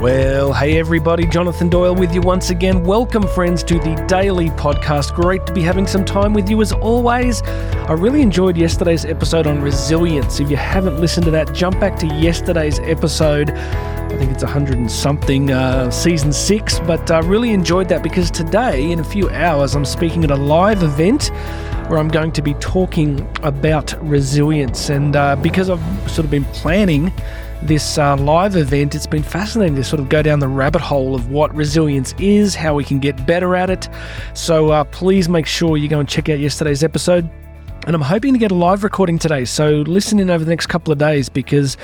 Well, hey everybody, Jonathan Doyle with you once again. Welcome, friends, to the daily podcast. Great to be having some time with you as always. I really enjoyed yesterday's episode on resilience. If you haven't listened to that, jump back to yesterday's episode. I think it's 100 and something, uh, season six, but I uh, really enjoyed that because today, in a few hours, I'm speaking at a live event where I'm going to be talking about resilience. And uh, because I've sort of been planning this uh, live event, it's been fascinating to sort of go down the rabbit hole of what resilience is, how we can get better at it. So uh, please make sure you go and check out yesterday's episode. And I'm hoping to get a live recording today. So listen in over the next couple of days because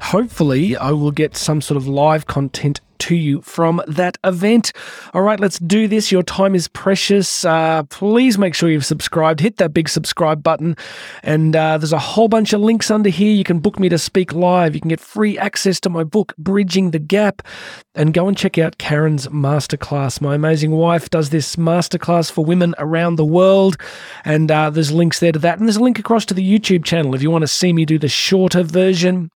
hopefully I will get some sort of live content to you from that event. All right, let's do this. Your time is precious. Uh, please make sure you've subscribed. Hit that big subscribe button. And uh, there's a whole bunch of links under here. You can book me to speak live. You can get free access to my book, Bridging the Gap. And go and check out Karen's masterclass. My amazing wife does this masterclass for women around the world. And uh, there's links there to that. And there's a link across to the YouTube channel if you want to see me do the shorter version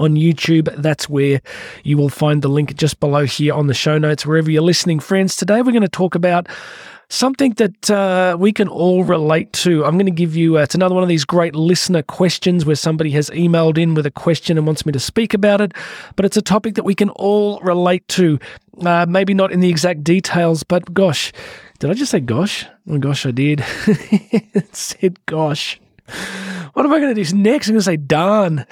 on YouTube. That's where you will find the link just below here on the show notes, wherever you're listening, friends. Today, we're going to talk about something that uh, we can all relate to. I'm going to give you, uh, it's another one of these great listener questions where somebody has emailed in with a question and wants me to speak about it, but it's a topic that we can all relate to. Uh, maybe not in the exact details, but gosh, did I just say gosh? Oh gosh, I did. said gosh. What am I going to do next? I'm going to say darn.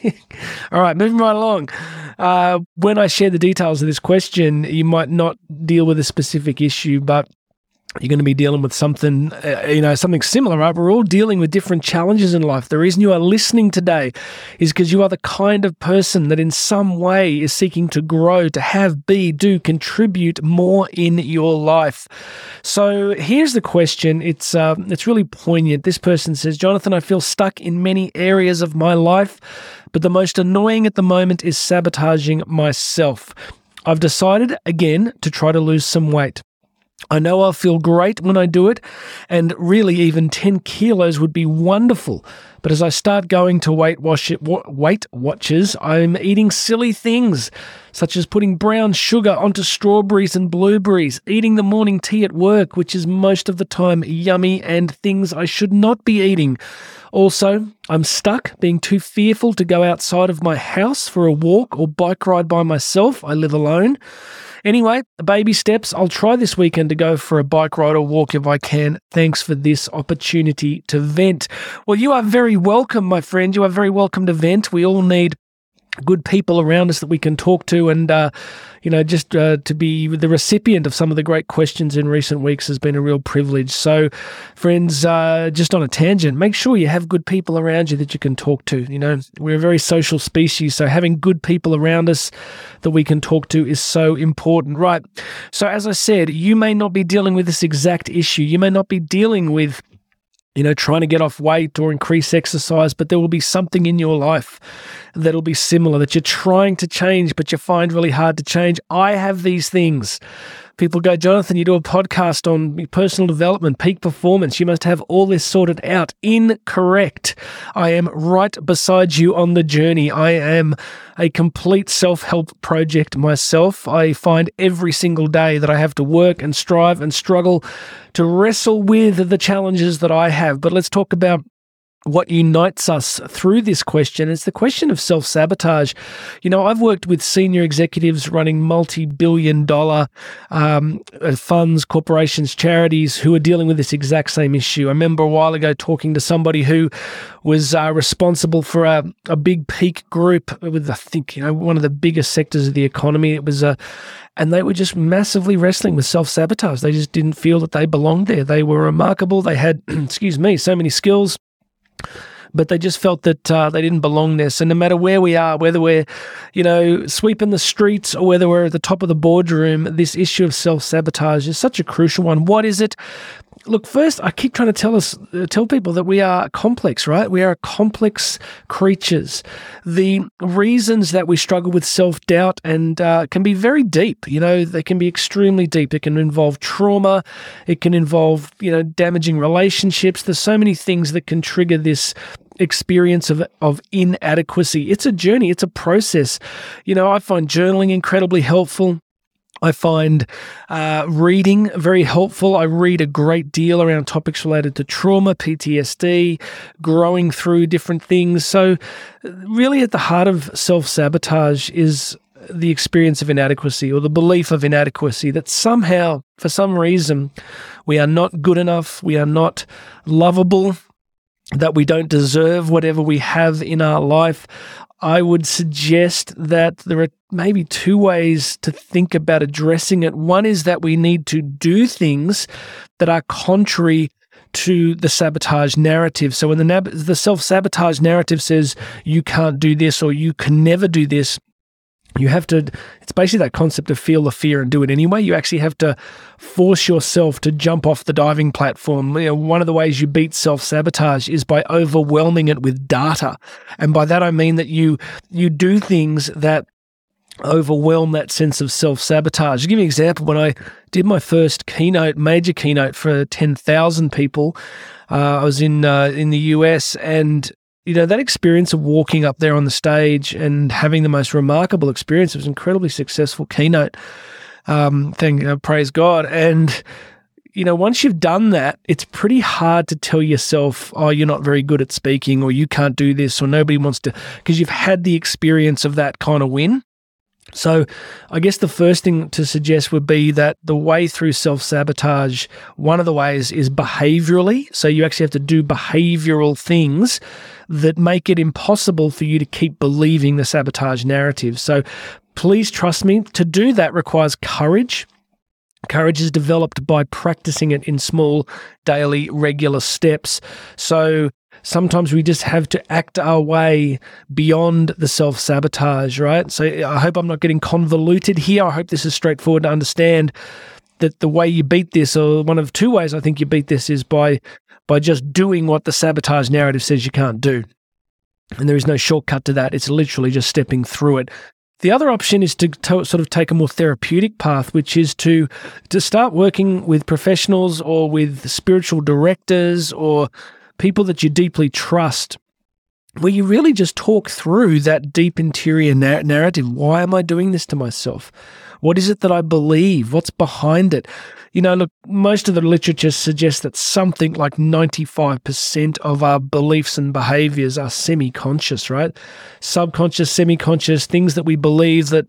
All right, moving right along. Uh, when I share the details of this question, you might not deal with a specific issue, but you're going to be dealing with something, uh, you know, something similar, right? We're all dealing with different challenges in life. The reason you are listening today is because you are the kind of person that in some way is seeking to grow, to have, be, do, contribute more in your life. So here's the question. It's, uh, it's really poignant. This person says, Jonathan, I feel stuck in many areas of my life, but the most annoying at the moment is sabotaging myself. I've decided again to try to lose some weight. I know I'll feel great when I do it, and really, even 10 kilos would be wonderful. But as I start going to Weight, wash it, weight Watchers, I'm eating silly things, such as putting brown sugar onto strawberries and blueberries, eating the morning tea at work, which is most of the time yummy, and things I should not be eating. Also, I'm stuck being too fearful to go outside of my house for a walk or bike ride by myself. I live alone. Anyway, baby steps. I'll try this weekend to go for a bike ride or walk if I can. Thanks for this opportunity to vent. Well, you are very welcome, my friend. You are very welcome to vent. We all need good people around us that we can talk to. And uh, you know just uh, to be the recipient of some of the great questions in recent weeks has been a real privilege. So friends uh, just on a tangent make sure you have good people around you that you can talk to. You know we're a very social species so having good people around us that we can talk to is so important. Right. So as i said you may not be dealing with this exact issue. You may not be dealing with you know, trying to get off weight or increase exercise, but there will be something in your life that'll be similar that you're trying to change, but you find really hard to change. I have these things People go, Jonathan, you do a podcast on personal development, peak performance. You must have all this sorted out. Incorrect. I am right beside you on the journey. I am a complete self help project myself. I find every single day that I have to work and strive and struggle to wrestle with the challenges that I have. But let's talk about what unites us through this question is the question of self sabotage. You know, I've worked with senior executives running multi billion dollar um, uh, funds, corporations, charities who are dealing with this exact same issue. I remember a while ago talking to somebody who was uh, responsible for a, a big peak group with, I think, you know, one of the biggest sectors of the economy. It was a, and they were just massively wrestling with self sabotage. They just didn't feel that they belonged there. They were remarkable. They had, excuse me, so many skills but they just felt that uh, they didn't belong there. So no matter where we are, whether we're, you know, sweeping the streets or whether we're at the top of the boardroom, this issue of self sabotage is such a crucial one. What is it? Look, first, I keep trying to tell us, uh, tell people that we are complex, right? We are complex creatures. The reasons that we struggle with self doubt and uh, can be very deep. You know, they can be extremely deep. It can involve trauma. It can involve, you know, damaging relationships. There's so many things that can trigger this experience of of inadequacy. It's a journey. It's a process. You know, I find journaling incredibly helpful. I find uh, reading very helpful. I read a great deal around topics related to trauma, PTSD, growing through different things. So, really, at the heart of self sabotage is the experience of inadequacy or the belief of inadequacy that somehow, for some reason, we are not good enough, we are not lovable, that we don't deserve whatever we have in our life. I would suggest that there are maybe two ways to think about addressing it. One is that we need to do things that are contrary to the sabotage narrative. So when the, the self sabotage narrative says you can't do this or you can never do this, you have to it's basically that concept of feel the fear and do it anyway. You actually have to force yourself to jump off the diving platform. You know, one of the ways you beat self-sabotage is by overwhelming it with data. And by that i mean that you you do things that overwhelm that sense of self-sabotage. To give you an example, when I did my first keynote, major keynote for 10,000 people, uh, I was in uh, in the US and you know, that experience of walking up there on the stage and having the most remarkable experience, it was an incredibly successful keynote um, thing, uh, praise God. And, you know, once you've done that, it's pretty hard to tell yourself, oh, you're not very good at speaking or you can't do this or nobody wants to, because you've had the experience of that kind of win. So, I guess the first thing to suggest would be that the way through self sabotage, one of the ways is behaviorally. So, you actually have to do behavioral things that make it impossible for you to keep believing the sabotage narrative. So, please trust me, to do that requires courage. Courage is developed by practicing it in small, daily, regular steps. So, sometimes we just have to act our way beyond the self sabotage, right? So I hope I'm not getting convoluted here. I hope this is straightforward to understand that the way you beat this, or one of two ways I think you beat this, is by by just doing what the sabotage narrative says you can't do. And there is no shortcut to that. It's literally just stepping through it. The other option is to, sort of take a more therapeutic path, which is to to start working with professionals or with spiritual directors or people that you deeply trust, where you really just talk through that deep interior narrative. Why am I doing this to myself? What is it that I believe? What's behind it? You know, look, most of the literature suggests that something like 95% of our beliefs and behaviors are semi conscious, right? Subconscious, semi conscious, things that we believe that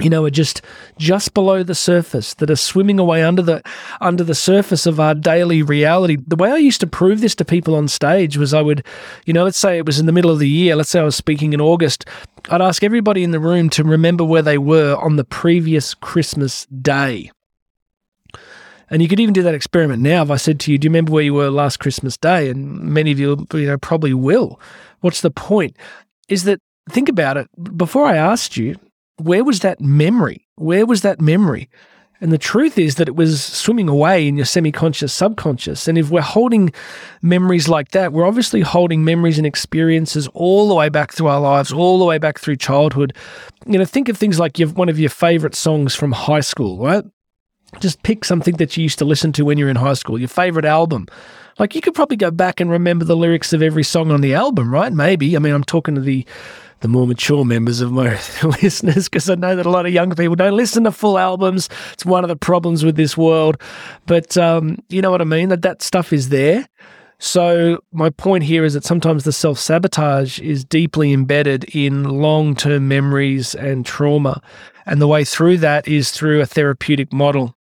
you know, are just just below the surface, that are swimming away under the under the surface of our daily reality. The way I used to prove this to people on stage was I would, you know, let's say it was in the middle of the year, let's say I was speaking in August, I'd ask everybody in the room to remember where they were on the previous Christmas day. And you could even do that experiment now. If I said to you, "Do you remember where you were last Christmas Day?" and many of you, you know, probably will. What's the point? Is that think about it. Before I asked you, where was that memory? Where was that memory? And the truth is that it was swimming away in your semi conscious subconscious. And if we're holding memories like that, we're obviously holding memories and experiences all the way back through our lives, all the way back through childhood. You know, think of things like your, one of your favorite songs from high school, right? Just pick something that you used to listen to when you're in high school, your favorite album. Like you could probably go back and remember the lyrics of every song on the album, right? Maybe. I mean, I'm talking to the the more mature members of my listeners because I know that a lot of young people don't listen to full albums. It's one of the problems with this world. But um, you know what I mean? That that stuff is there. So my point here is that sometimes the self sabotage is deeply embedded in long term memories and trauma. And the way through that is through a therapeutic model.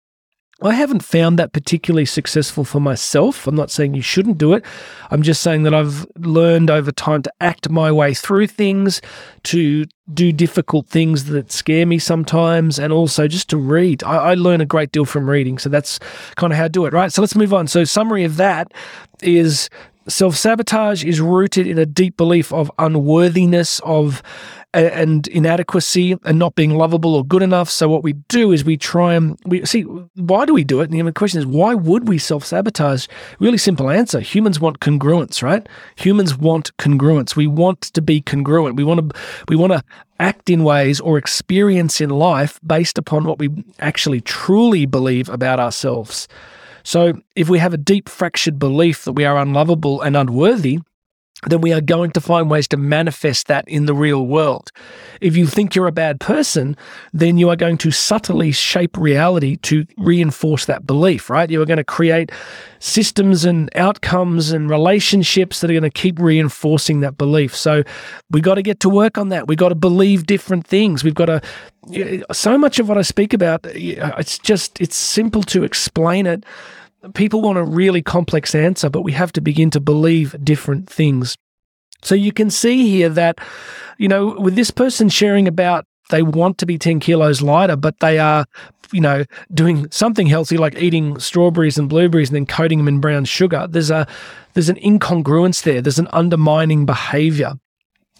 I haven't found that particularly successful for myself. I'm not saying you shouldn't do it. I'm just saying that I've learned over time to act my way through things, to do difficult things that scare me sometimes, and also just to read. I, I learn a great deal from reading. So that's kind of how I do it, right? So let's move on. So, summary of that is Self sabotage is rooted in a deep belief of unworthiness, of and inadequacy and not being lovable or good enough. So what we do is we try and we see why do we do it? And the question is why would we self sabotage? Really simple answer: humans want congruence, right? Humans want congruence. We want to be congruent. We want to we want to act in ways or experience in life based upon what we actually truly believe about ourselves. So, if we have a deep fractured belief that we are unlovable and unworthy, then we are going to find ways to manifest that in the real world. If you think you're a bad person, then you are going to subtly shape reality to reinforce that belief, right? You are going to create systems and outcomes and relationships that are going to keep reinforcing that belief. So we got to get to work on that. We got to believe different things. We've got to so much of what I speak about it's just it's simple to explain it people want a really complex answer, but we have to begin to believe different things. So you can see here that, you know, with this person sharing about they want to be 10 kilos lighter, but they are, you know, doing something healthy like eating strawberries and blueberries and then coating them in brown sugar. There's a there's an incongruence there. There's an undermining behavior.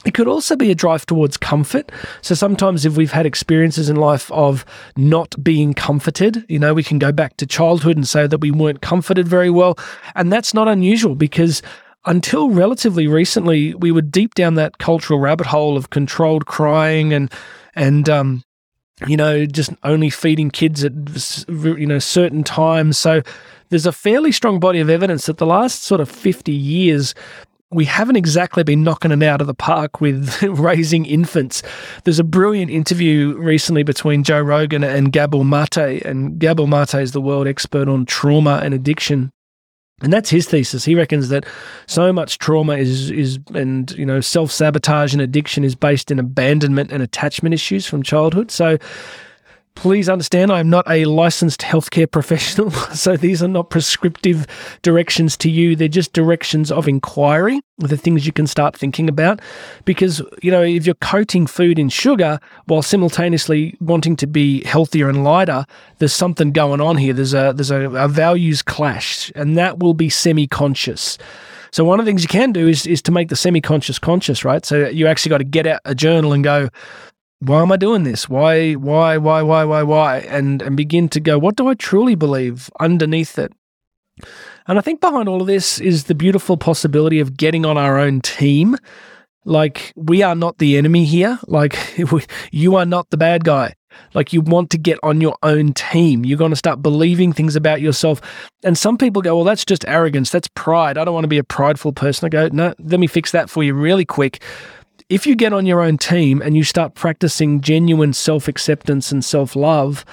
It could also be a drive towards comfort. So sometimes, if we've had experiences in life of not being comforted, you know, we can go back to childhood and say that we weren't comforted very well. And that's not unusual because until relatively recently, we were deep down that cultural rabbit hole of controlled crying and, and, um, you know, just only feeding kids at, you know, certain times. So there's a fairly strong body of evidence that the last sort of 50 years, we haven't exactly been knocking it out of the park with raising infants. There's a brilliant interview recently between Joe Rogan and Gabor Mate, and Gabor Mate is the world expert on trauma and addiction. And that's his thesis. He reckons that so much trauma is is and you know self sabotage and addiction is based in abandonment and attachment issues from childhood. So Please understand, I am not a licensed healthcare professional, so these are not prescriptive directions to you. They're just directions of inquiry, the things you can start thinking about. Because, you know, if you're coating food in sugar while simultaneously wanting to be healthier and lighter, there's something going on here. There's a there's a, a values clash, and that will be semi-conscious. So one of the things you can do is is to make the semi-conscious conscious, right? So you actually got to get out a journal and go, why am I doing this? Why, why, why, why, why, why? And and begin to go, what do I truly believe underneath it? And I think behind all of this is the beautiful possibility of getting on our own team. Like we are not the enemy here. Like you are not the bad guy. Like you want to get on your own team. You're going to start believing things about yourself. And some people go, well, that's just arrogance. That's pride. I don't want to be a prideful person. I go, no, let me fix that for you really quick if you get on your own team and you start practicing genuine self acceptance and self love,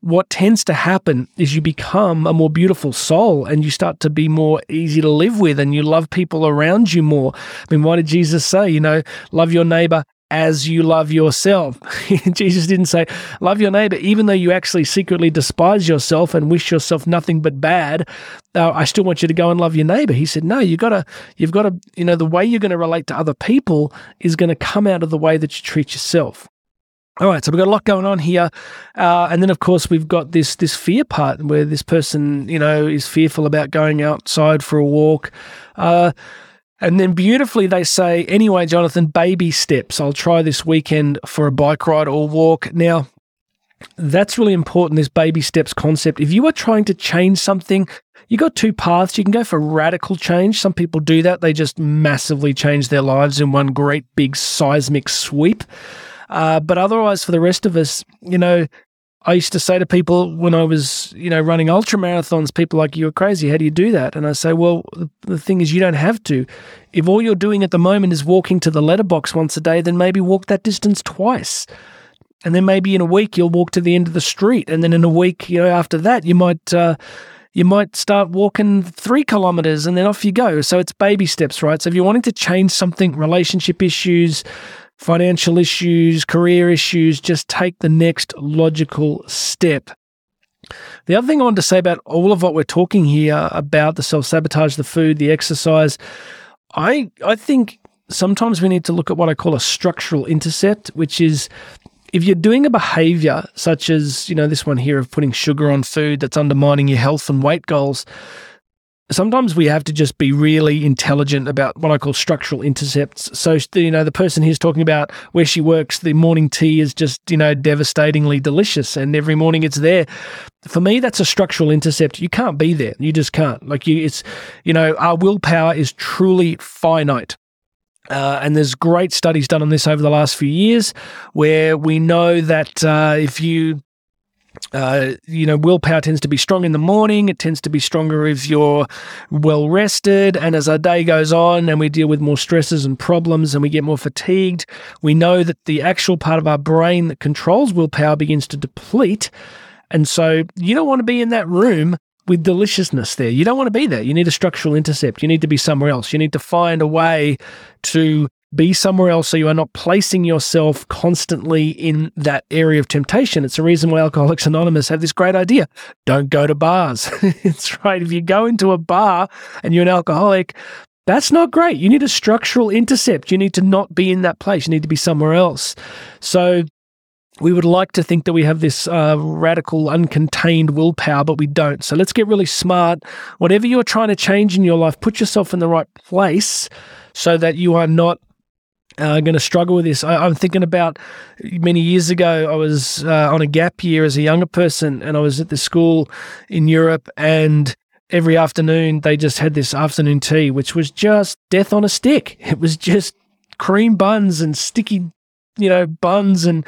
what tends to happen is you become a more beautiful soul and you start to be more easy to live with and you love people around you more. I mean, what did Jesus say? You know, love your neighbor as you love yourself. Jesus didn't say, love your neighbor, even though you actually secretly despise yourself and wish yourself nothing but bad. Uh, I still want you to go and love your neighbor. He said, no, you gotta, you've got to, you know, the way you're going to relate to other people is going to come out of the way that you treat yourself. All right, so we've got a lot going on here, uh, and then of course we've got this this fear part where this person, you know, is fearful about going outside for a walk. Uh, and then beautifully, they say, anyway, Jonathan, baby steps. I'll try this weekend for a bike ride or walk. Now, that's really important, this baby steps concept. If you are trying to change something, you got two paths. You can go for radical change. Some people do that. They just massively change their lives in one great big seismic sweep. Uh, but otherwise, for the rest of us, you know, I used to say to people when I was, you know, running ultra marathons, people like, you're crazy. How do you do that? And I say, well, the thing is, you don't have to. If all you're doing at the moment is walking to the letterbox once a day, then maybe walk that distance twice. And then maybe in a week, you'll walk to the end of the street. And then in a week, you know, after that, you might, uh, you might start walking three kilometers and then off you go. So it's baby steps, right? So if you're wanting to change something, relationship issues, financial issues, career issues, just take the next logical step. The other thing I want to say about all of what we're talking here about the self sabotage, the food, the exercise, I I think sometimes we need to look at what I call a structural intercept, which is if you're doing a behavior such as, you know, this one here of putting sugar on food that's undermining your health and weight goals, sometimes we have to just be really intelligent about what I call structural intercepts. So, you know, the person here's talking about where she works, the morning tea is just, you know, devastatingly delicious and every morning it's there. For me, that's a structural intercept. You can't be there. You just can't. Like, you, it's, you know, our willpower is truly finite. Uh, and there's great studies done on this over the last few years where we know that uh, if you uh, you know, willpower tends to be strong in the morning. It tends to be stronger if you're well rested. And as our day goes on and we deal with more stresses and problems and we get more fatigued, we know that the actual part of our brain that controls willpower begins to deplete. And so you don't want to be in that room with deliciousness there. You don't want to be there. You need a structural intercept. You need to be somewhere else. You need to find a way to be somewhere else so you are not placing yourself constantly in that area of temptation. It's the reason why Alcoholics Anonymous have this great idea. Don't go to bars. it's right. If you go into a bar and you're an alcoholic, that's not great. You need a structural intercept. You need to not be in that place. You need to be somewhere else. So we would like to think that we have this uh, radical, uncontained willpower, but we don't. So let's get really smart. Whatever you're trying to change in your life, put yourself in the right place so that you are not uh, going to struggle with this. I, am thinking about many years ago, I was uh, on a gap year as a younger person, and I was at the school in Europe, and every afternoon they just had this afternoon tea, which was just death on a stick. It was just cream buns and sticky, you know, buns and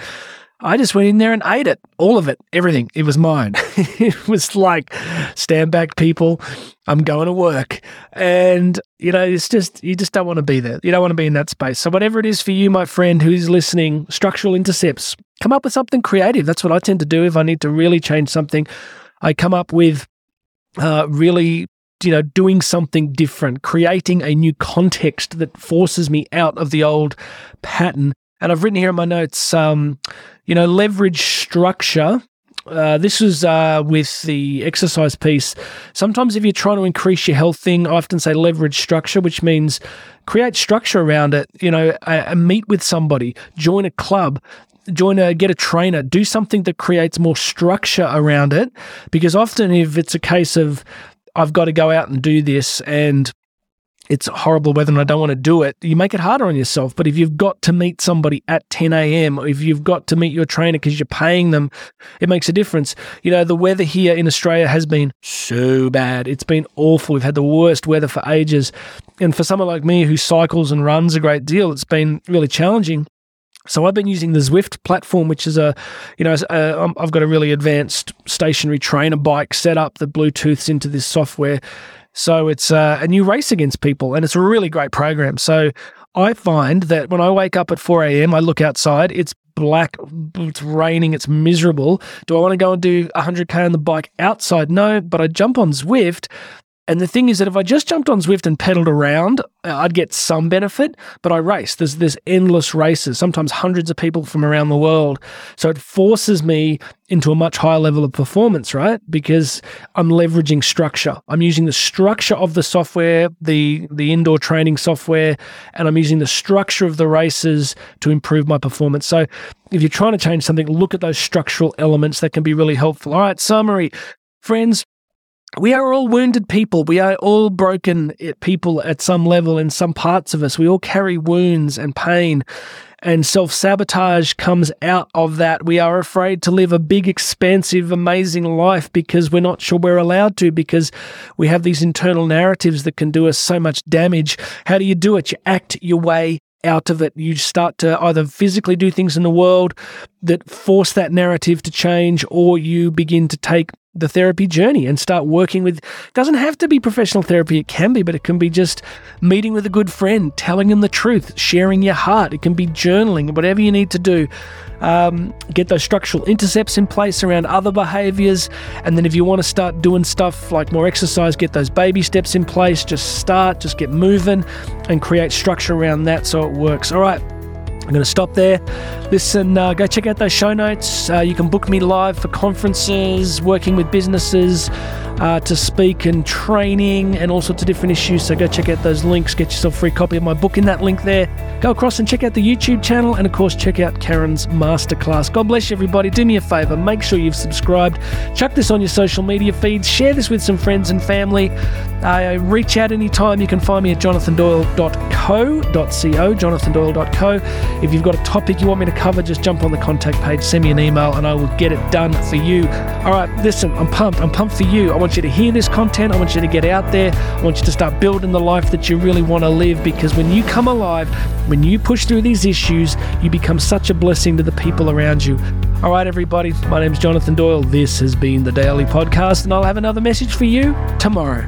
I just went in there and ate it, all of it, everything. It was mine. it was like, stand back, people. I'm going to work. And, you know, it's just, you just don't want to be there. You don't want to be in that space. So, whatever it is for you, my friend who's listening, structural intercepts, come up with something creative. That's what I tend to do if I need to really change something. I come up with uh, really you know, doing something different, creating a new context that forces me out of the old pattern. And I've written here in my notes, um, you know, leverage structure. Uh, this was uh, with the exercise piece. Sometimes, if you're trying to increase your health thing, I often say leverage structure, which means create structure around it. You know, uh, meet with somebody, join a club, join a get a trainer, do something that creates more structure around it. Because often, if it's a case of I've got to go out and do this, and it's horrible weather and I don't want to do it, you make it harder on yourself. But if you've got to meet somebody at 10 a.m., if you've got to meet your trainer because you're paying them, it makes a difference. You know, the weather here in Australia has been so bad. It's been awful. We've had the worst weather for ages. And for someone like me who cycles and runs a great deal, it's been really challenging. So I've been using the Zwift platform, which is a, you know, um, I've got a really advanced stationary trainer bike set up that Bluetooths into this software so it's uh, a new race against people, and it's a really great program. So I find that when I wake up at 4 a.m., I look outside, it's black, it's raining, it's miserable. Do I want to go and do 100K on the bike outside? No, but I jump on Zwift and the thing is that if I just jumped on Zwift and pedaled around, uh, I'd get some benefit, but I race. There's there's endless races, sometimes hundreds of people from around the world. So it forces me into a much higher level of performance, right? Because I'm leveraging structure. I'm using the structure of the software, the the indoor training software, and I'm using the structure of the races to improve my performance. So if you're trying to change something, look at those structural elements that can be really helpful. All right, summary. Friends, we are all wounded people. We are all broken people at some level in some parts of us. We all carry wounds and pain, and self sabotage comes out of that. We are afraid to live a big, expansive, amazing life because we're not sure we're allowed to, because we have these internal narratives that can do us so much damage. How do you do it? You act your way out of it. You start to either physically do things in the world that force that narrative to change, or you begin to take the therapy journey and start working with doesn't have to be professional therapy it can be but it can be just meeting with a good friend telling them the truth sharing your heart it can be journaling whatever you need to do. Um, get those structural intercepts in place around other behaviors and then if you want to start doing stuff like more exercise get those baby steps in place just start just get moving and create structure around that so it works. All right I'm going to stop there. Listen, uh, go check out those show notes. Uh, you can book me live for conferences, working with businesses. Uh, to speak and training and all sorts of different issues. So go check out those links, get yourself a free copy of my book in that link there. Go across and check out the YouTube channel and, of course, check out Karen's masterclass. God bless you, everybody. Do me a favor, make sure you've subscribed. Chuck this on your social media feeds, share this with some friends and family. Uh, reach out anytime. You can find me at jonathandoyle.co.co, jonathandoyle.co. If you've got a topic you want me to cover, just jump on the contact page, send me an email, and I will get it done for you. All right, listen, I'm pumped. I'm pumped for you. I want you to hear this content. I want you to get out there. I want you to start building the life that you really want to live because when you come alive, when you push through these issues, you become such a blessing to the people around you. All right, everybody, my name's Jonathan Doyle. This has been the Daily Podcast, and I'll have another message for you tomorrow.